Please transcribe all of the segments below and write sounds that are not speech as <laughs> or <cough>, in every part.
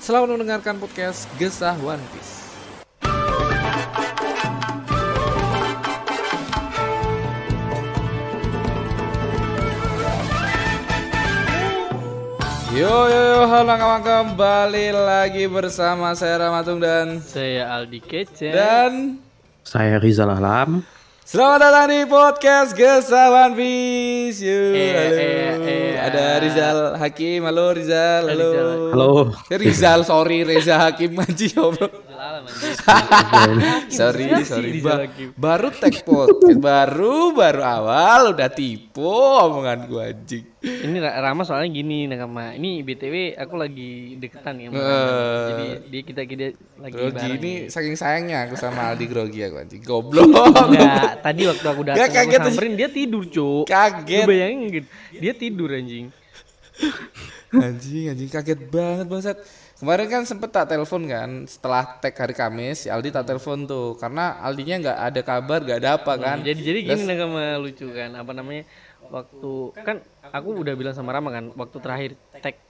selamat mendengarkan podcast Gesah One Piece Yo yo yo halo kawan kembali lagi bersama saya Ramatung dan Saya Aldi Kece. dan Saya Rizal Alam. Selamat datang di podcast Gesah One Piece. Yo, Eh, halo. eh, eh, Ada Rizal Hakim. Halo Rizal. Halo. Halo. Eh, Rizal, sorry Reza Hakim <laughs> <laughs> Sorry, sorry. Ba- baru tag podcast, baru baru awal udah tipu omongan gua anjing. Ini Ra- Rama soalnya gini nakama. Ini BTW aku lagi deketan ya. Rama. Jadi dia kita kita lagi Grogi bareng. ini saking sayangnya aku sama Aldi Grogi aku anjing. <laughs> Goblok. Enggak, tadi waktu aku datang aku kaget aja. samperin dia tidur, Cuk. Kaget. Lu bayangin gitu. Dia tidur anjing. <laughs> Anjing, anjing kaget banget bangsat. Kemarin kan sempet tak telepon kan setelah tag hari Kamis, si Aldi tak telepon tuh karena Aldinya nggak ada kabar, nggak ada apa kan. Jadi jadi gini nakama lucu kan. Apa namanya? Waktu kan aku udah bilang sama Rama kan, waktu terakhir tag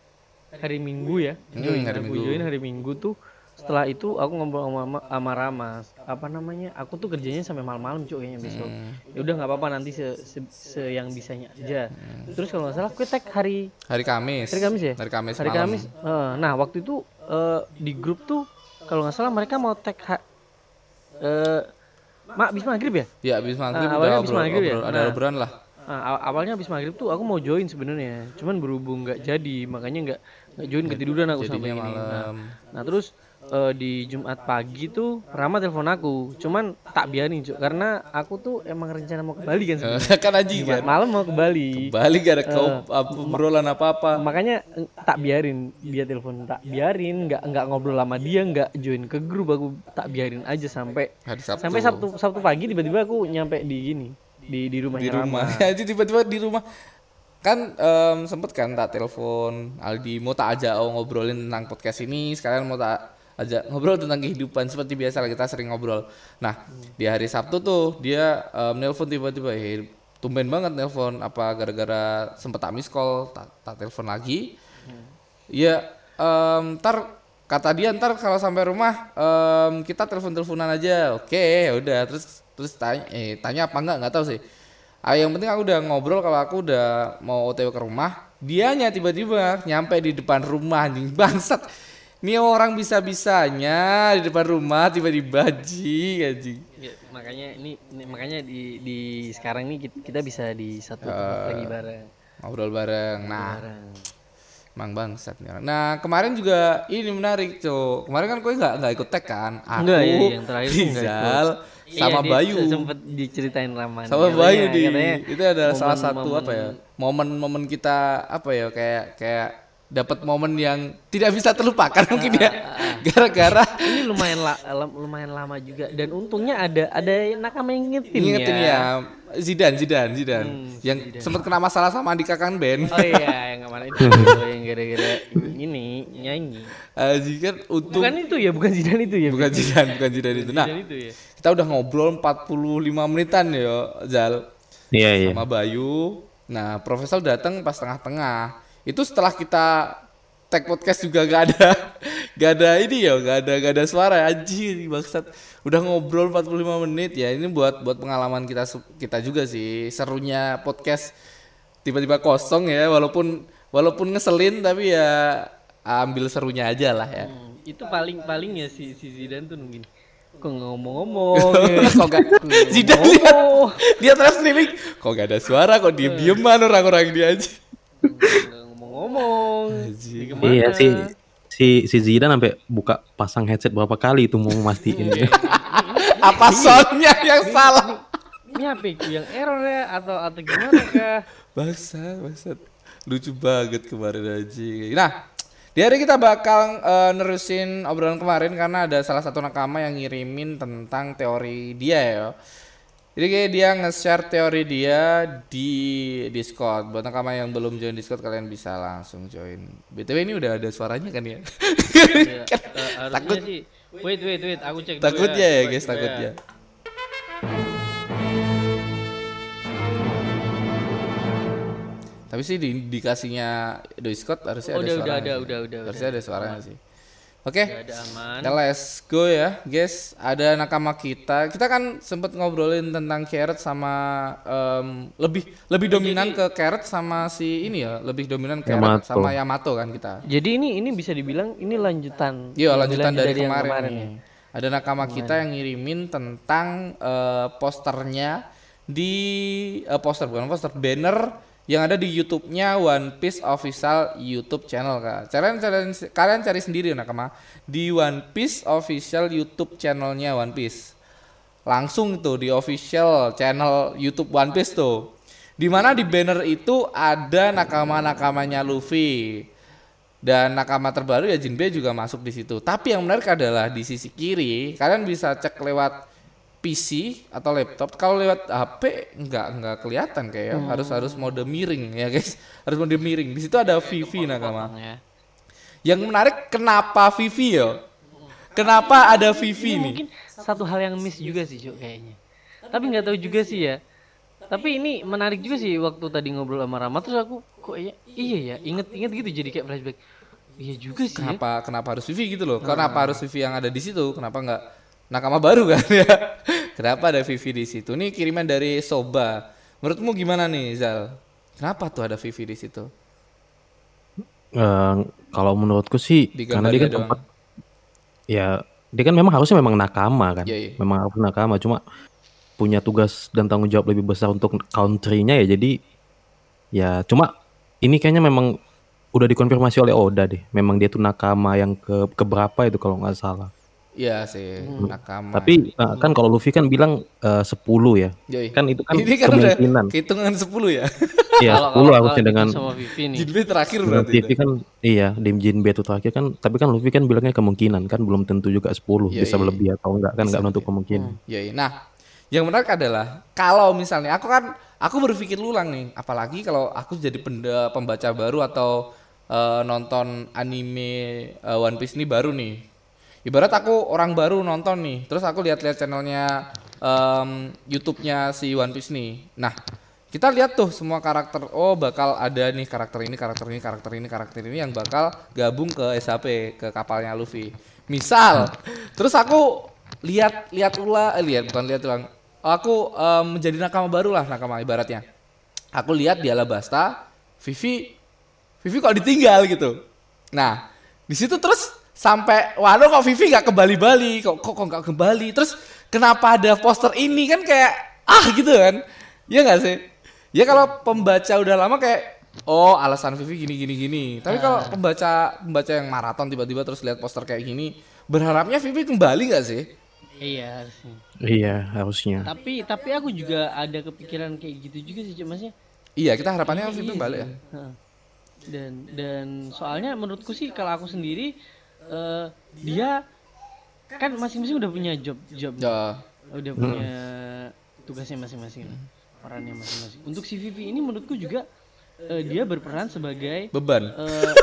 hari Minggu ya. Hmm, hari Minggu. join hari Minggu tuh setelah itu aku ngobrol sama, sama, sama Rama apa namanya aku tuh kerjanya sampai malam-malam cuy kayaknya besok Hmm. ya udah nggak apa-apa nanti se, se, se yang bisanya aja Hmm. terus kalau nggak salah aku tag hari Hari Kamis. Hari Kamis ya? Hari Kamis hari malam. Kamis. Eh, nah, waktu itu eh, di grup tuh kalau nggak salah mereka mau tag ha- eh Mak abis maghrib ya? Ya abis maghrib Ah, udah awalnya obrol, maghrib ya? ada Nah. obrolan lah. Nah, aw- awalnya abis maghrib tuh aku mau join sebenarnya, cuman berhubung nggak jadi, makanya nggak nggak join ketiduran aku sampai ini. Nah, malam. nah terus eh, di Jumat pagi tuh Rama telepon aku, cuman tak biarin cuk, karena aku tuh emang rencana mau ke Bali kan sebenarnya. <laughs> kan anjing Jumat kan. malam mau ke Bali. Balik gak ada Eh, kau apa, obrolan apa-apa. makanya eh, tak biarin dia telepon tak biarin nggak nggak ngobrol sama dia nggak join ke grup aku tak biarin aja sampai Hari Sabtu. sampai sabtu sabtu pagi tiba-tiba aku nyampe di gini di di rumahnya di rumah. <laughs> Rama. Jadi tiba-tiba di rumah kan em, sempet kan tak telepon Aldi mau tak ajak oh, ngobrolin tentang podcast ini sekalian mau tak ajak ngobrol tentang kehidupan seperti biasa lah kita sering ngobrol nah di hari Sabtu tuh dia em, nelpon tiba-tiba eh tumben banget nelpon apa gara-gara sempet tak miss call tak, tak telepon lagi Iya, em, ntar kata dia ntar kalau sampai rumah em, kita telepon teleponan aja. Oke, ya udah. Terus terus tanya, eh tanya apa enggak nggak tahu sih. Ah, yang penting aku udah ngobrol kalau aku udah mau OTW ke rumah. Dianya tiba-tiba nyampe di depan rumah anjing bangsat. Ini orang bisa-bisanya di depan rumah tiba-tiba anjing. Ya, makanya ini, ini- makanya di di sekarang ini kita, kita bisa di satu tempat lagi bareng Ngobrol bareng. Nah, bareng Emang bangsat nih orang. Nah kemarin juga ini menarik cok. Kemarin kan kau nggak nggak ikut tag kan? Aku, Enggak, iya, yang terakhir Rizal, sama Iya, Bayu. sempet diceritain Rama nih. Sama Katanya- Bayu di katanya itu adalah salah momen- satu momen- apa ya? Momen-momen kita apa ya kayak kayak dapat momen yang tidak bisa terlupakan mungkin ya. <laughs> Gara-gara ini lumayan la, lumayan lama juga dan untungnya ada ada nakama yang ngingetin, ingetin ya. ya Zidan Zidan Zidan Hmm, yang sempat kena masalah sama Andika Kang Ben. Oh iya, yang kemarin itu <laughs> yang gara-gara ini nyanyi. Aji kan untung Bukan itu ya, bukan Zidan itu ya. bukan Zidan bukan Zidan itu. Nah Zidan itu ya. kita udah ngobrol 45 menitan ya Zal. Iya iya. sama Bayu. Nah, Profesor datang pas tengah-tengah. Itu setelah kita tag podcast juga gak ada <laughs> gak ada ini ya, gak ada gak ada suara anjing bangsat. Udah ngobrol 45 menit ya. Ini buat buat pengalaman kita kita juga sih. Serunya podcast tiba-tiba kosong ya walaupun walaupun ngeselin tapi ya ambil serunya aja lah ya. Hmm, itu paling paling ya si si Zidan tuh nungguin. Kok ngomong-ngomong? ya? <laughs> kok gak <laughs> Zidan lihat dia terus streaming kok gak ada suara kok diem dieman orang-orang dia aja Ke mana? Iya si si si Zidane sampai buka pasang headset berapa kali itu mau mastiin. <laughs> apa soundnya yang salah Ini apa itu yang error ya atau atau gimana kah? Bangsat, bangsat. Lucu banget kemarin aja. Nah, Di hari kita bakal eh, nerusin obrolan kemarin karena ada salah satu nakama yang ngirimin tentang teori dia ya. Jadi kayak dia nge-share teori dia di Discord. Buat nakama yang belum join Discord kalian bisa langsung join. BTW ini udah ada suaranya kan ya? Iya, <laughs> eh, harusnya Takut. sih. Wait, wait, wait. Aku cek dulu takutnya ya Coba- guys, coba takutnya. Tapi sih di dikasihnya Discord harusnya Oh, ada udah, udah suaranya ada, sih. udah, udah, Harusnya ada suaranya sih. Oke. Udah ada aman. Kita let's go ya, guys. Ada nakama kita. Kita kan sempet ngobrolin tentang carrot sama em, lebih lebih dominan ke carrot sama si ini ya, lebih dominan carrot Yamato. sama Yamato kan kita. Jadi ini ini bisa dibilang ini lanjutan. Iya, lanjutan Lanjut dari, yang kemarin, ya. nih. Ada nakama kita yang ngirimin tentang eh, posternya di eh, poster bukan poster banner yang ada di YouTube-nya One Piece official YouTube channel kak. Kalian cari kalian cari sendiri nakama di One Piece official YouTube channelnya One Piece. Langsung tuh di official channel YouTube One Piece tuh. Di mana di banner itu ada nakama-nakamanya Luffy. Dan nakama terbaru ya Jinbe juga masuk di situ. Tapi yang menarik adalah di sisi kiri kalian bisa cek lewat PC atau laptop. Kalau lewat HP nggak nggak kelihatan kayak ya. harus harus mode miring ya guys. <laughs> Harus mode miring. Di situ ada Vivi nakama. Ya. Yang menarik kenapa Vivi ya? Kenapa ada Vivi nih? Mungkin satu hal yang miss juga sih, Cuk, kayaknya. Tapi nggak tahu juga sih ya. Tapi ini menarik juga sih waktu tadi ngobrol sama Rama terus aku kok iya, iya ya, inget-inget gitu jadi kayak flashback. Iya juga sih ya. Kenapa kenapa harus Vivi gitu loh? Kenapa harus Vivi yang ada di situ? Kenapa nggak nakama baru kan <laughs> ya? Kenapa ada Vivi di situ? Ini kiriman dari Soba. Menurutmu gimana nih Zal? Kenapa tuh ada Vivi di situ? Eh, kalau menurutku sih Di karena dia kan tempat ya dia kan memang harusnya memang nakama kan. Iya, iya. Memang harus nakama cuma punya tugas dan tanggung jawab lebih besar untuk country-nya ya jadi ya cuma ini kayaknya memang udah dikonfirmasi oleh Oda deh. Memang dia tuh nakama yang ke keberapa itu kalau nggak salah. Iya sih, nakama. Tapi eh, kan kalau Luffy kan bilang eh, 10 ya. Yoi. Kan itu kan ini kan kemungkinan. hitungan 10 ya. Iya, 10 harusnya dengan sama Vivi nih. Jinbe terakhir dengan berarti. TV kan iya di Jinbe itu terakhir kan tapi kan Luffy kan bilangnya kemungkinan kan belum tentu juga 10 Iya, bisa lebih atau enggak kan enggak menutup kemungkinan. Yoi. Nah, yang menarik adalah kalau misalnya aku kan aku berpikir ulang nih, apalagi kalau aku jadi penda- pembaca baru atau eh, nonton anime eh, One Piece ini baru nih. Ibarat aku orang baru nonton nih, terus aku lihat-lihat channelnya em, YouTube-nya si One Piece nih. Nah, kita lihat tuh semua karakter. Oh, bakal ada nih karakter ini, karakter ini, karakter ini, karakter ini yang bakal gabung ke SHP, ke kapalnya Luffy. Misal, <laughs> terus aku lihat lihat ulah, eh, lihat bukan lihat ulang. Aku em, menjadi nakama baru lah nakama ibaratnya. Aku lihat di Alabasta, Vivi, Vivi kok ditinggal gitu. Nah, di situ terus sampai waduh kok Vivi nggak ke Bali-Bali, kok kok kok nggak ke Bali. Terus kenapa ada poster ini kan kayak ah gitu kan? Iya nggak sih? Ya kalau pembaca udah lama kayak oh alasan Vivi gini gini gini. Tapi kalau pembaca pembaca yang maraton tiba-tiba terus lihat poster kayak gini, berharapnya Vivi kembali nggak sih? Iya harusnya. Iya, harusnya. Tapi tapi aku juga ada kepikiran kayak gitu juga sih, Cuk, maksudnya. Iya, kita harapannya Vivi balik sih. ya. Heeh. Dan dan soalnya menurutku sih kalau aku sendiri eh, dia kan masing-masing udah punya job job Ya, udah punya tugasnya masing-masing lah, perannya masing-masing. Untuk si Vivi ini menurutku juga eh, dia berperan sebagai beban. eh <laughs>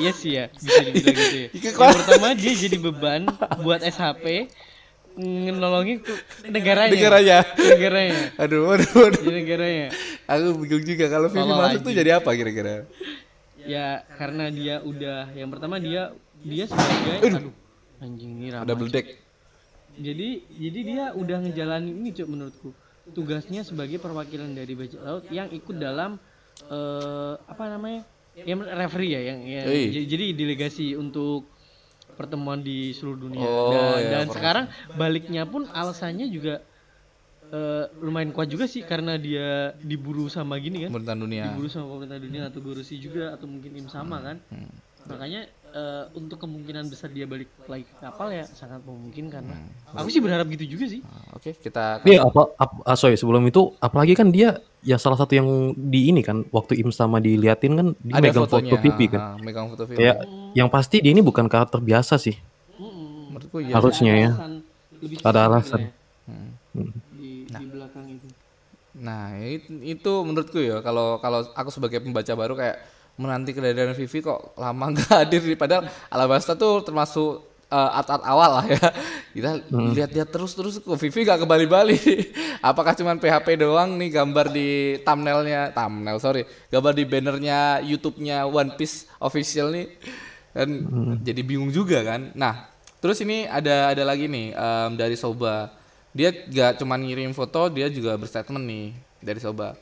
Iya sih ya, bisa dibilang gitu ya. Yang pertama dia jadi beban buat SHP ngenolongin ke negaranya. Negaranya. Negaranya. Aduh, aduh, aduh. Jadi negaranya. Aku bingung juga kalau Vivi masuk tuh jadi apa kira-kira? Ya karena dia udah yang pertama dia dia sebagai aduh anjing ini ramah. Double deck. Jadi jadi dia udah ngejalanin ini cuk menurutku. Tugasnya sebagai perwakilan dari bajak laut yang ikut dalam eh apa namanya? Yang referee ya yang, yang Yoi. j- jadi delegasi untuk pertemuan di seluruh dunia. Oh, dan ya, dan sekarang baliknya pun alasannya juga eh, lumayan kuat juga sih karena dia diburu sama gini kan Pemerintahan dunia. diburu sama pemerintah dunia atau Gurusi juga atau mungkin Im sama kan makanya eh, untuk kemungkinan besar dia balik lagi ke kapal ya sangat memungkinkan lah. aku sih berharap gitu juga sih Nah, Oke, kita Iya, apa, ap- ah, sorry sebelum itu apalagi kan dia ya salah satu yang di ini kan waktu Im sama diliatin kan dia Ada megang fotonya, foto ha, kan. ha, megang foto. Kayak yang pasti dia ini bukan karakter biasa sih. Menurutku iya. Harusnya ya. Alasan, Ada alasan. Hmm. ya, di, di belakang itu. Nah, it- itu menurutku ya kalau kalau aku sebagai pembaca baru kayak menanti kehadiran Vivi kok lama <laughs> nggak hadir padahal Alabasta tuh termasuk eh, art-art awal lah ya. <laughs> Kita lihat-lihat terus-terus kok Vivi gak kembali-bali. <laughs> Apakah cuman PHP doang nih gambar di thumbnailnya, thumbnail sorry, gambar di bannernya YouTube-nya One Piece official nih kan jadi bingung juga kan. Nah, terus ini ada ada lagi nih em, dari Soba. Dia gak cuman ngirim foto, dia juga berstatement nih dari Soba.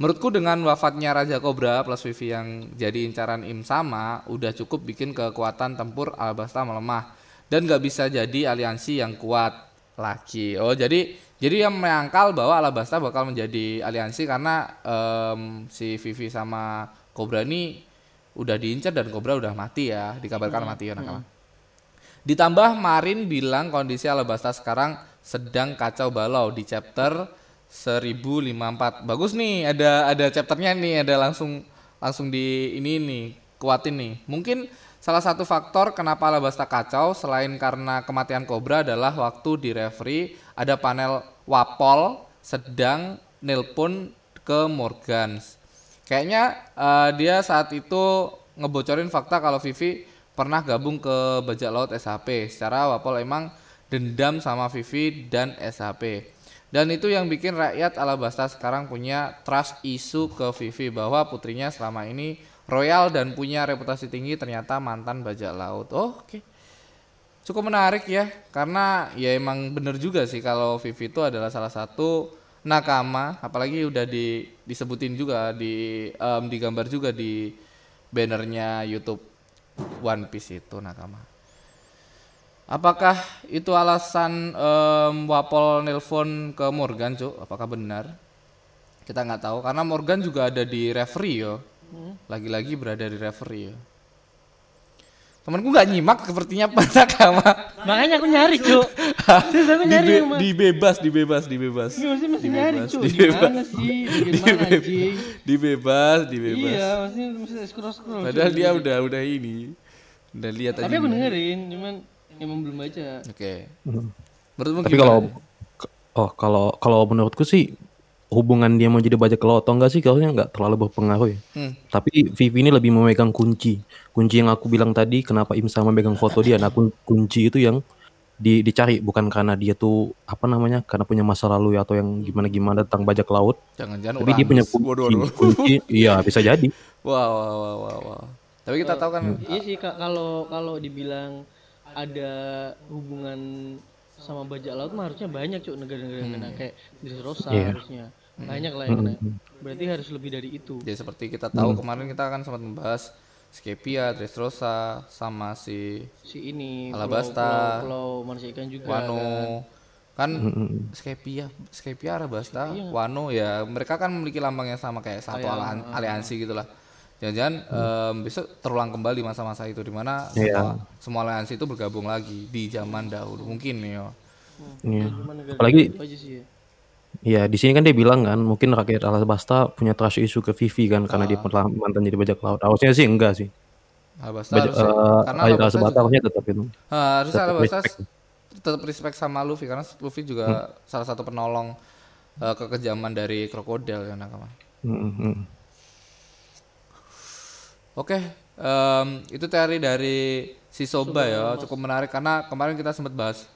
Menurutku dengan wafatnya Raja Cobra plus Vivi yang jadi incaran Im sama, udah cukup bikin kekuatan tempur Alabasta melemah dan gak bisa jadi aliansi yang kuat lagi. Oh jadi jadi yang menyangkal bahwa Alabasta bakal menjadi aliansi karena em, si Vivi sama Cobra ini udah diincar dan Cobra udah mati ya, dikabarkan mati ya nakama. Ditambah Marin bilang kondisi Alabasta sekarang sedang kacau balau di chapter 1054. Bagus nih, ada ada chapternya nih, ada langsung langsung di ini nih, kuatin nih. Mungkin salah satu faktor kenapa Alabasta kacau selain karena kematian Cobra adalah waktu di referee ada panel Wapol sedang nelpon ke Morgans. Kayaknya eh, dia saat itu ngebocorin fakta kalau Vivi pernah gabung ke bajak laut SHP. Secara Wapol emang dendam sama Vivi dan SHP. Dan itu yang bikin rakyat Alabasta sekarang punya trust isu ke Vivi bahwa putrinya selama ini royal dan punya reputasi tinggi ternyata mantan bajak laut. Oh, oke. Cukup menarik ya karena ya emang bener juga sih kalau Vivi itu adalah salah satu nakama apalagi udah di disebutin juga di em, digambar juga di bannernya YouTube One Piece itu nakama. Apakah itu alasan em, Wapol nelpon ke Morgan, Cuk? Apakah benar? Kita nggak tahu karena Morgan juga ada di referee yo. Lagi-lagi berada di referee yo. Temanku nggak nyimak sepertinya <laughs> pada kama. Makanya aku nyari, Cuk. <laughs> Terus aku nyari Dibe- emang. dibebas, dibebas, dibebas. Iya, maksudnya masih nyari, Dibebas, Cuk. dibebas. Gimana sih? <laughs> Bagaimana, anjing? Dibebas, dibebas. Iya, maksudnya masih scroll-scroll. Padahal dia udah udah ini. Udah lihat aja. Tapi aku dengerin, cuman emang belum baca. Oke. Menurutmu Tapi gimana? kalau oh kalau kalau menurutku sih hubungan dia mau jadi bajak laut atau enggak sih kayaknya nggak terlalu berpengaruh ya. Hmm. Tapi Vivi ini lebih memegang kunci. Kunci yang aku bilang tadi kenapa Im sama megang foto dia. Nah kun- kunci itu yang di, dicari bukan karena dia tuh apa namanya karena punya masa lalu ya atau yang gimana gimana tentang bajak laut. Jangan-jangan Tapi dia punya <laughs> kunci. Waduh, waduh. kunci iya bisa jadi. Wah, wah, wah, wah. Tapi kita tahu kan Iya sih kalau kalau dibilang ada hubungan sama bajak laut mah harusnya banyak cuk negara-negara yang kena kayak Dressrosa Iya. harusnya banyak lah yang kena. Berarti harus lebih dari itu. ya seperti kita tahu kemarin kita kan sempat membahas Skepia, Dressrosa, sama si Si ini Alabasta. pulau, pulau, pulau manusia ikan juga. Wano. Kan Mm-mm. Skepia, Skepia, Arabasta, Wano ya mereka kan memiliki lambang yang sama kayak satu alian- aliansi gitulah. Jangan-jangan em, besok terulang kembali masa-masa itu di mana semua, semua aliansi itu bergabung lagi di zaman dahulu mungkin ya. Iya. Negara Apalagi ya. Ya di sini kan dia bilang kan mungkin rakyat Alabasta punya trust issue ke Vivi kan karena dia pernah mantan jadi bajak laut. Harusnya sih enggak sih. Alabasta Bajak, harusnya, eh, karena Alabasta harusnya tetap itu. Ah, harusnya Tetap Alabasta respect. tetap respect sama Luffy karena Luffy juga salah satu penolong eh, kekejaman dari krokodil ya nakama. Mm, mm. Oke, em, itu teori dari si Soba ya, cukup menarik karena kemarin kita sempat bahas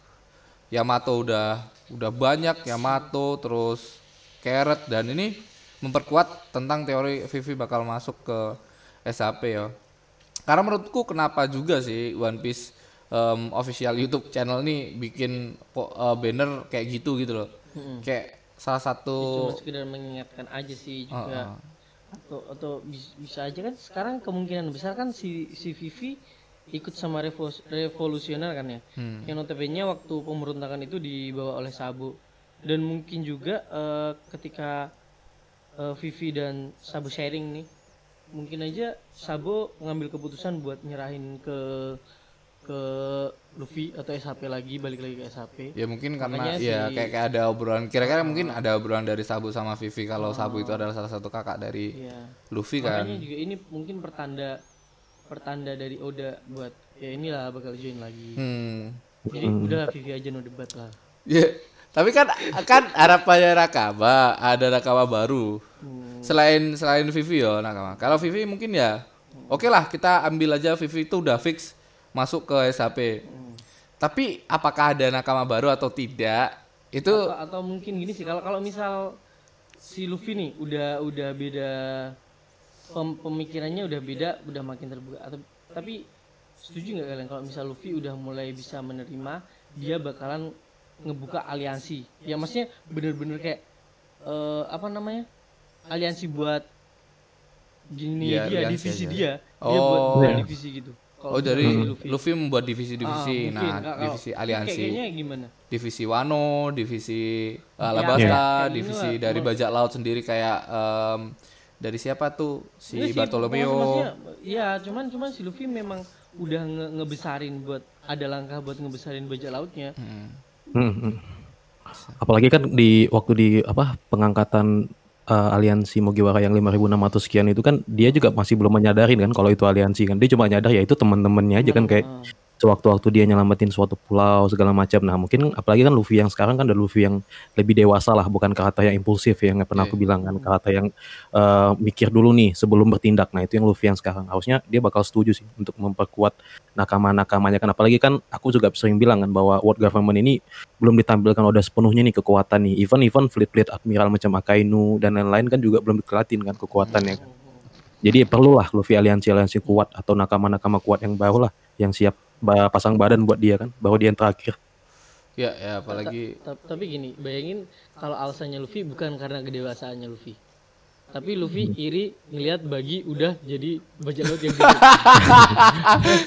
Yamato udah udah banyak Yamato terus Carrot dan ini memperkuat tentang teori Vivi bakal masuk ke SAP ya. Karena menurutku kenapa juga sih One Piece em, official YouTube channel nih bikin eh, banner kayak gitu gitu loh. Kayak salah satu Cuma sekedar mengingatkan aja sih juga. Heeh. Atau atau bis- bisa aja kan sekarang kemungkinan besar kan si si Vivi ikut sama revo- revolusioner kan ya. Hmm. Yang notabene waktu pemberontakan itu dibawa oleh Sabo dan mungkin juga eh, ketika eh, Vivi dan Sabo sharing nih mungkin aja Sabo ngambil keputusan buat nyerahin ke ke Luffy atau SHP lagi balik lagi ke SHP Ya mungkin karena Makanya ya si- kayak kayak ada obrolan kira-kira mungkin ada obrolan dari Sabu sama Vivi kalau Sabu itu adalah salah satu kakak dari Iya. Luffy kan. Makanya juga ini mungkin pertanda pertanda dari Oda buat ya inilah bakal join lagi. Hmm. Jadi udahlah Vivi aja no debat lah. Ya, tapi kan kan harapannya Nakama ada Nakama baru. Selain selain Vivi ya Nakama. Kalau Vivi mungkin ya oke lah kita ambil aja Vivi itu udah fix masuk ke SHP. Tapi apakah ada Nakama baru atau tidak? Itu Atau, atau mungkin gini sih kalau kalau misal si Luffy nih udah udah beda pem- pemikirannya udah beda udah makin terbuka atau tapi setuju nggak kalian kalau misal Luffy udah mulai bisa menerima dia bakalan ngebuka aliansi ya maksudnya bener-bener kayak eh, apa namanya aliansi buat gini Iya, dia aliansi divisi aja. dia dia buat Oh. buat divisi gitu Oh dari si Luffy. membuat divisi-divisi. Ah, nah, Nggak, kalau- divisi aliansi. kayaknya gimana divisi Wano, divisi uh, Ya, Alabasta, gini divisi lah. dari bajak laut sendiri kayak em, dari siapa tuh si sih, Bartolomeo. Iya, cuman cuman si Luffy memang udah nge- ngebesarin buat ada langkah buat ngebesarin bajak lautnya. Hmm. Hmm, hmm. Apalagi kan di waktu di apa pengangkatan uh, aliansi Mugiwara yang 5600 sekian itu kan dia juga masih belum menyadarin kan kalau itu aliansi kan. Dia cuma nyadar ya itu teman-temannya aja kan kayak Ah. Sewaktu-waktu dia nyelamatin suatu pulau segala macam. Nah, mungkin apalagi kan Luffy yang sekarang kan ada Luffy yang lebih dewasa lah, bukan kata yang impulsif ya, yang pernah aku bilang kan, kata yang eh, mikir dulu nih sebelum bertindak. Nah, itu yang Luffy yang sekarang. Harusnya dia bakal setuju sih untuk memperkuat nakama-nakamanya kan apalagi kan aku juga sering bilang kan bahwa world government ini belum ditampilkan udah sepenuhnya nih kekuatan nih. Even even fleet-fleet admiral macam Akainu dan lain-lain kan juga belum dikelatin kan kekuatannya kan. Jadi perlulah Luffy aliansi-aliansi kuat atau nakama-nakama kuat yang baru lah yang siap pasang badan buat dia kan bahwa dia yang terakhir. Ya, ya apalagi Ta- tapi gini, bayangin kalau alasannya Luffy bukan karena kedewasaannya Luffy. Tapi Luffy iri ngelihat bagi udah jadi bajak laut yang gede. <laughs>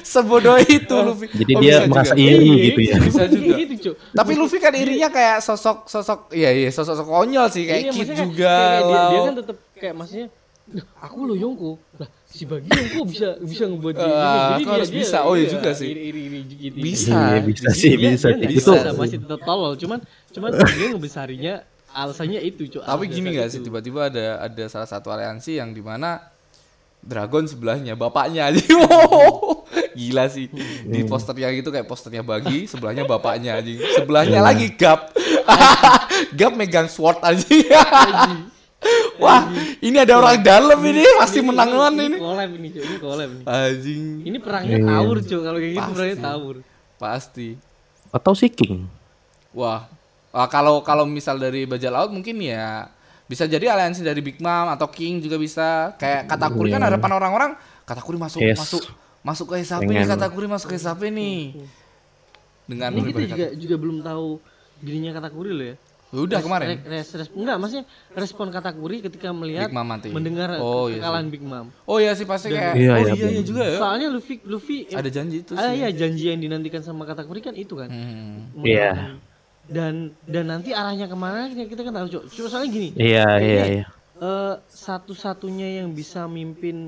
sebodoh itu Luffy. Jadi Oh, dia merasa juga. iri Iya, gitu ya. Bisa juga. gitu. Tapi Luffy kan irinya kayak sosok sosok iya iya sosok sosok konyol sih kayak Iya, Kid juga. kayak dia, kan tetap kayak maksudnya "Loh, aku lo Yongko lah si bagi Yongko bisa bisa ngebuat dia Ah, gini." Jadi harus bisa. Oh, iya juga sih. iri, iri, iri, gitu. Bisa. Iya, bisa sih, Dia- bisa. dia nggak Itu bisa, masih tetap tolol cuman cuman dia ngebesarinya alasannya itu Cuk. Tapi gini gak sih itu. tiba-tiba ada ada salah satu aliansi yang di mana Dragon sebelahnya bapaknya <laughs> aja. Wow, Gila sih. Di posternya gitu kayak posternya bagi, sebelahnya bapaknya aja. Sebelahnya lagi Gap. <laughs> Gap megang sword aja. <laughs> Wah, ini ada orang dalam ini pasti menangan ini. collab ini Cuk, ini collab nih Anjing. ini perangnya tawur Cuk, kalau kayak gitu perangnya tawur Pasti. Atau si King. Wah, Wah, kalau kalau misal dari bajak laut mungkin ya bisa jadi aliansi dari Big Mom atau King juga bisa. Kayak Katakuri kan harapan orang-orang Katakuri masuk Yes. masuk masuk ke SAP nih. Katakuri masuk ke SAP nih. Dengan ini kita juga juga belum tahu dirinya Katakuri loh ya udah kemarin Res, res, res- enggak maksudnya respon Katakuri ketika melihat Big Mom mati. mendengar Oh, iya kekalahan Big Mom Oh iya sih pasti kayak Iya, oh iya, iya iya juga ya. soalnya Luffy Luffy Ada janji itu ah, sih. iya janji yang dinantikan sama Katakuri kan itu kan Hmm. Iya. Mengalahkan. dan dan nanti arahnya ke mana kita kita kan tahu Cuk. cuma soalnya gini Iya, iya, iya. eh, satu-satunya yang bisa mimpin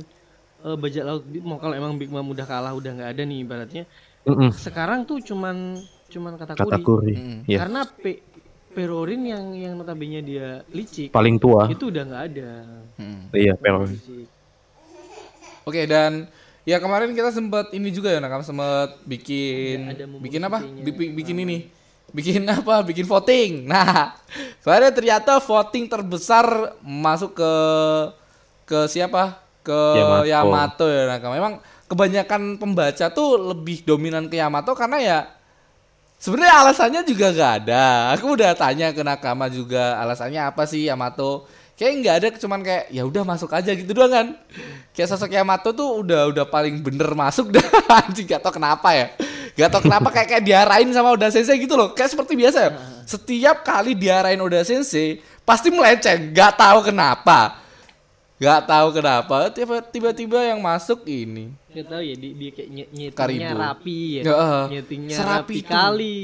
eh, bajak laut mau kalau emang Big Mom udah kalah udah nggak ada nih ibaratnya Mm-mm. sekarang tuh cuman cuman Katakuri, Katakuri. Mm. Ya. karena Pe- Perorin yang yang notabene dia licik Paling tua. itu udah nggak ada Hmm. Iya, Pero. Licik. Oke dan ya kemarin kita sempat ini juga ya nakam sempat bikin bikin apa? votingnya. Bi- bikin ini. Bikin <laughs> apa? Bikin voting. Nah, <laughs> kemarin ternyata voting terbesar masuk ke ke siapa? Ke Yamato, Yamato. ya nakam. Memang kebanyakan pembaca tuh lebih dominan ke Yamato karena ya sebenarnya alasannya juga gak ada. Aku udah tanya ke Nakama juga alasannya apa sih Yamato. Kayak nggak ada cuman kayak ya udah masuk aja gitu doang kan. Kayak sosok Yamato tuh udah udah paling bener masuk dah <laughs> anjing gak tau kenapa ya. Gak tau kenapa kayak kayak diarahin sama Oda Sensei gitu loh. Kayak seperti biasa ya. Setiap kali diarahin Oda Sensei pasti melenceng, gak tahu kenapa. Nggak tahu kenapa tiba- tiba-tiba yang masuk ini. Gak tahu ya dia, dia kayak nye- nyetingnya Karibu. rapi ya. Eh, nyetingnya serapi rapi kali.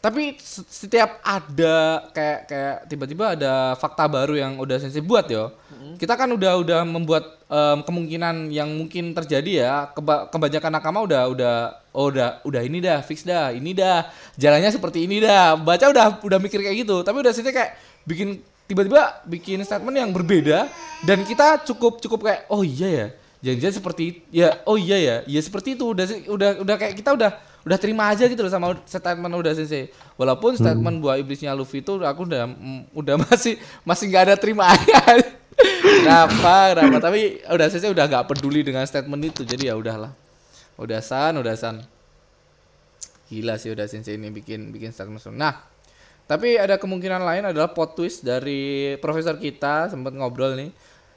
tapi se- setiap ada kayak kayak tiba-tiba ada fakta baru yang udah sensei buat yo. Kita kan udah udah membuat em, kemungkinan yang mungkin terjadi ya Keba- kebanyakan nakama udah udah oh udah udah ini dah fix dah ini dah jalannya seperti ini dah. Baca udah udah mikir kayak gitu. Tapi udah sensei kayak bikin tiba-tiba bikin statement yang berbeda dan kita cukup cukup kayak oh iya ya jangan-jangan seperti ya oh iya ya ya seperti itu udah udah udah kayak kita udah udah terima aja gitu loh sama statement udah sensei. Walaupun statement buah iblisnya Luffy itu aku udah mm, udah <laughs> masih masih nggak ada terima aja kenapa kenapa? Tapi udah sensei udah nggak peduli dengan statement itu jadi ya udahlah. Udah san udah san gila sih udah sensei ini bikin bikin statement nah tapi ada kemungkinan lain adalah plot twist dari profesor kita sempat ngobrol nih.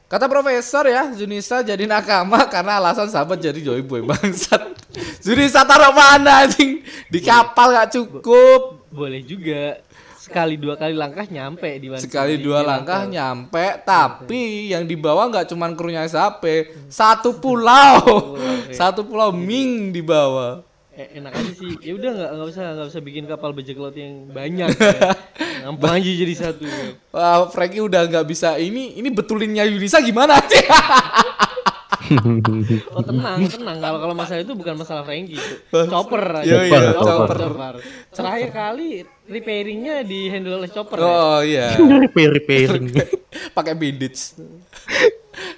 Kata profesor ya, Junisa jadi nakama <laughs> karena alasan sahabat jadi joy boy <laughs> bangsat. Junisa taruh mana anjing? Di kapal gak cukup. Boleh juga sekali dua kali langkah nyampe di mana Sekali dua langkah nyampe, tapi yang dibawa nggak cuman krunya Sape, satu pulau. Satu pulau <laughs> Ming dibawa. Eh, enak aja sih. Ya udah nggak nggak usah nggak usah bikin kapal bajak laut yang banyak. ya. Gampang aja jadi satu. Wah, Frankie udah nggak bisa ini ini betulinnya Yunisa gimana sih? <laughs> Oh tenang tenang kalau kalau masalah itu bukan masalah Frankie itu. Chopper aja. Iya, iya, chopper. chopper. chopper. Terakhir kali repairingnya di handle oleh chopper. ya. oh iya. <laughs> repair repairing <laughs> pakai bandage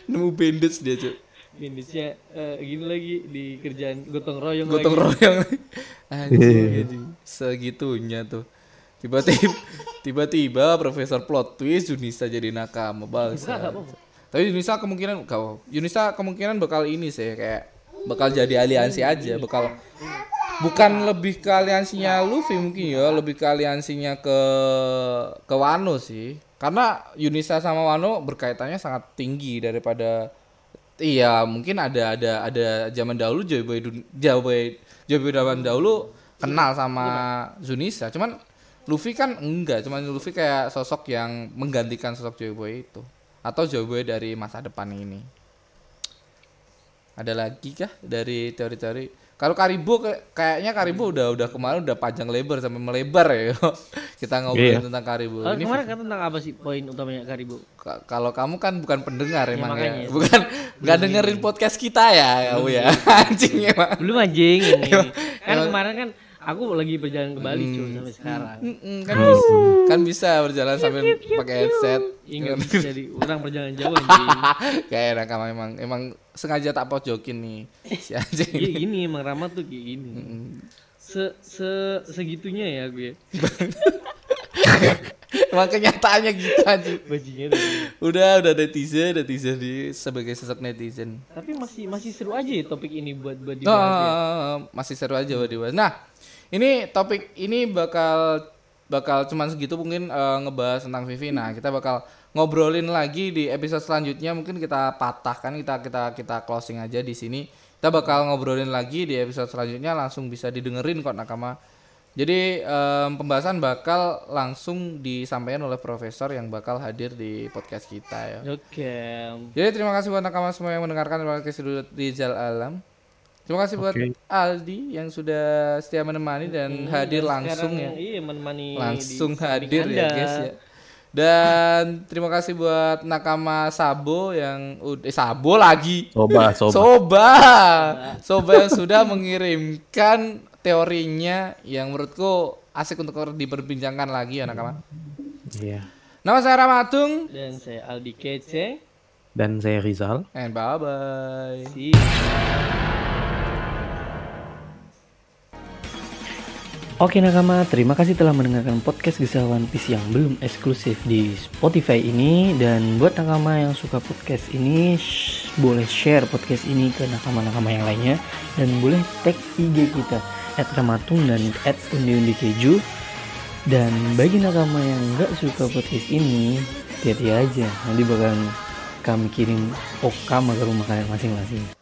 nemu bandage dia cuy Bandage-nya eh, gini lagi di kerjaan gotong royong gotong lagi. royong. <laughs> Anjing, anjing. segitunya tuh. Tiba-tiba <laughs> tiba-tiba profesor plot twist Junisa jadi nakama bangsa. Tapi Junisa kemungkinan kau Junisa kemungkinan bakal ini sih kayak bakal jadi aliansi aja bakal bukan lebih ke aliansinya Luffy mungkin ya lebih ke aliansinya ke ke Wano sih. Karena Yunisa sama Wano berkaitannya sangat tinggi daripada iya mungkin ada ada ada zaman dahulu Joy Boy dun- Joy Boy Joy Boy zaman dahulu kenal sama Zunisa. Cuman Luffy kan enggak cuman Luffy kayak sosok yang menggantikan sosok Joy Boy itu. Atau Joy Boy dari masa depan ini. Ada lagi kah? Dari teori-teori kalau Karibo ke- kayaknya Karibo udah udah kemarin udah panjang lebar sampai melebar ya. <laughs> Kita ngobrolin Iya. tentang Karibo Oh, ini kemarin kan tentang apa sih poin utamanya Karibu? Ka- kalau kamu kan bukan pendengar emang ya, bukan nggak dengerin podcast kita ya kamu ya. <laughs> Anjing emang. Belum anjing ini. <laughs> kan emang- kemarin kan aku lagi berjalan ke Bali cuy sampai sekarang. Mm-mm, kan bisa, kan bisa berjalan sambil pakai headset Ingat jadi orang perjalanan jauh <laughs> anjing. kayak enak emang emang emang sengaja tak pojokin nih si Iya anjing gini emang Rama tuh kayak gini. Se se segitunya ya gue. <laughs> emang kenyataannya gitu Bajingan. anjing. udah udah netizen netizen di sebagai sosok netizen Tapi masih masih seru aja ya topik ini buat buat dibahas ya. Ah, masih seru aja buat dibahas. Nah, ini topik ini bakal bakal cuman segitu mungkin eh, ngebahas tentang Vivi. Nah, kita bakal ngobrolin lagi di episode selanjutnya. Mungkin kita patahkan kita kita kita closing aja di sini. Kita bakal ngobrolin lagi di episode selanjutnya langsung bisa didengerin kok nakama. Jadi em, pembahasan bakal langsung disampaikan oleh profesor yang bakal hadir di podcast kita ya. Oke. Jadi terima kasih buat nakama semua yang mendengarkan podcast Sudut Rizal Alam. Terima kasih buat. Aldi yang sudah setia menemani dan hadir langsung ya. Iya menemani Langsung hadir ya guys ya. Dan terima kasih buat nakama Sabo yang udah eh, Sabo lagi. Soba, <laughs> soba. Soba. Soba yang sudah mengirimkan teorinya yang menurutku asik untuk diperbincangkan lagi ya nakama. Iya. Nama saya Ramatung Dan saya Aldi Kece. Dan saya Rizal. and bye bye. See you. Oke nakama, terima kasih telah mendengarkan podcast Kisah One Piece yang belum eksklusif di Spotify ini. Dan buat nakama yang suka podcast ini sh- Boleh share podcast ini ke nakama-nakama yang lainnya. Dan boleh tag IG kita At Ramatung dan at Undi Undi Keju Dan bagi nakama yang nggak suka podcast ini Hati-hati aja. Nanti bakal kami kirim okama ke rumah kalian masing-masing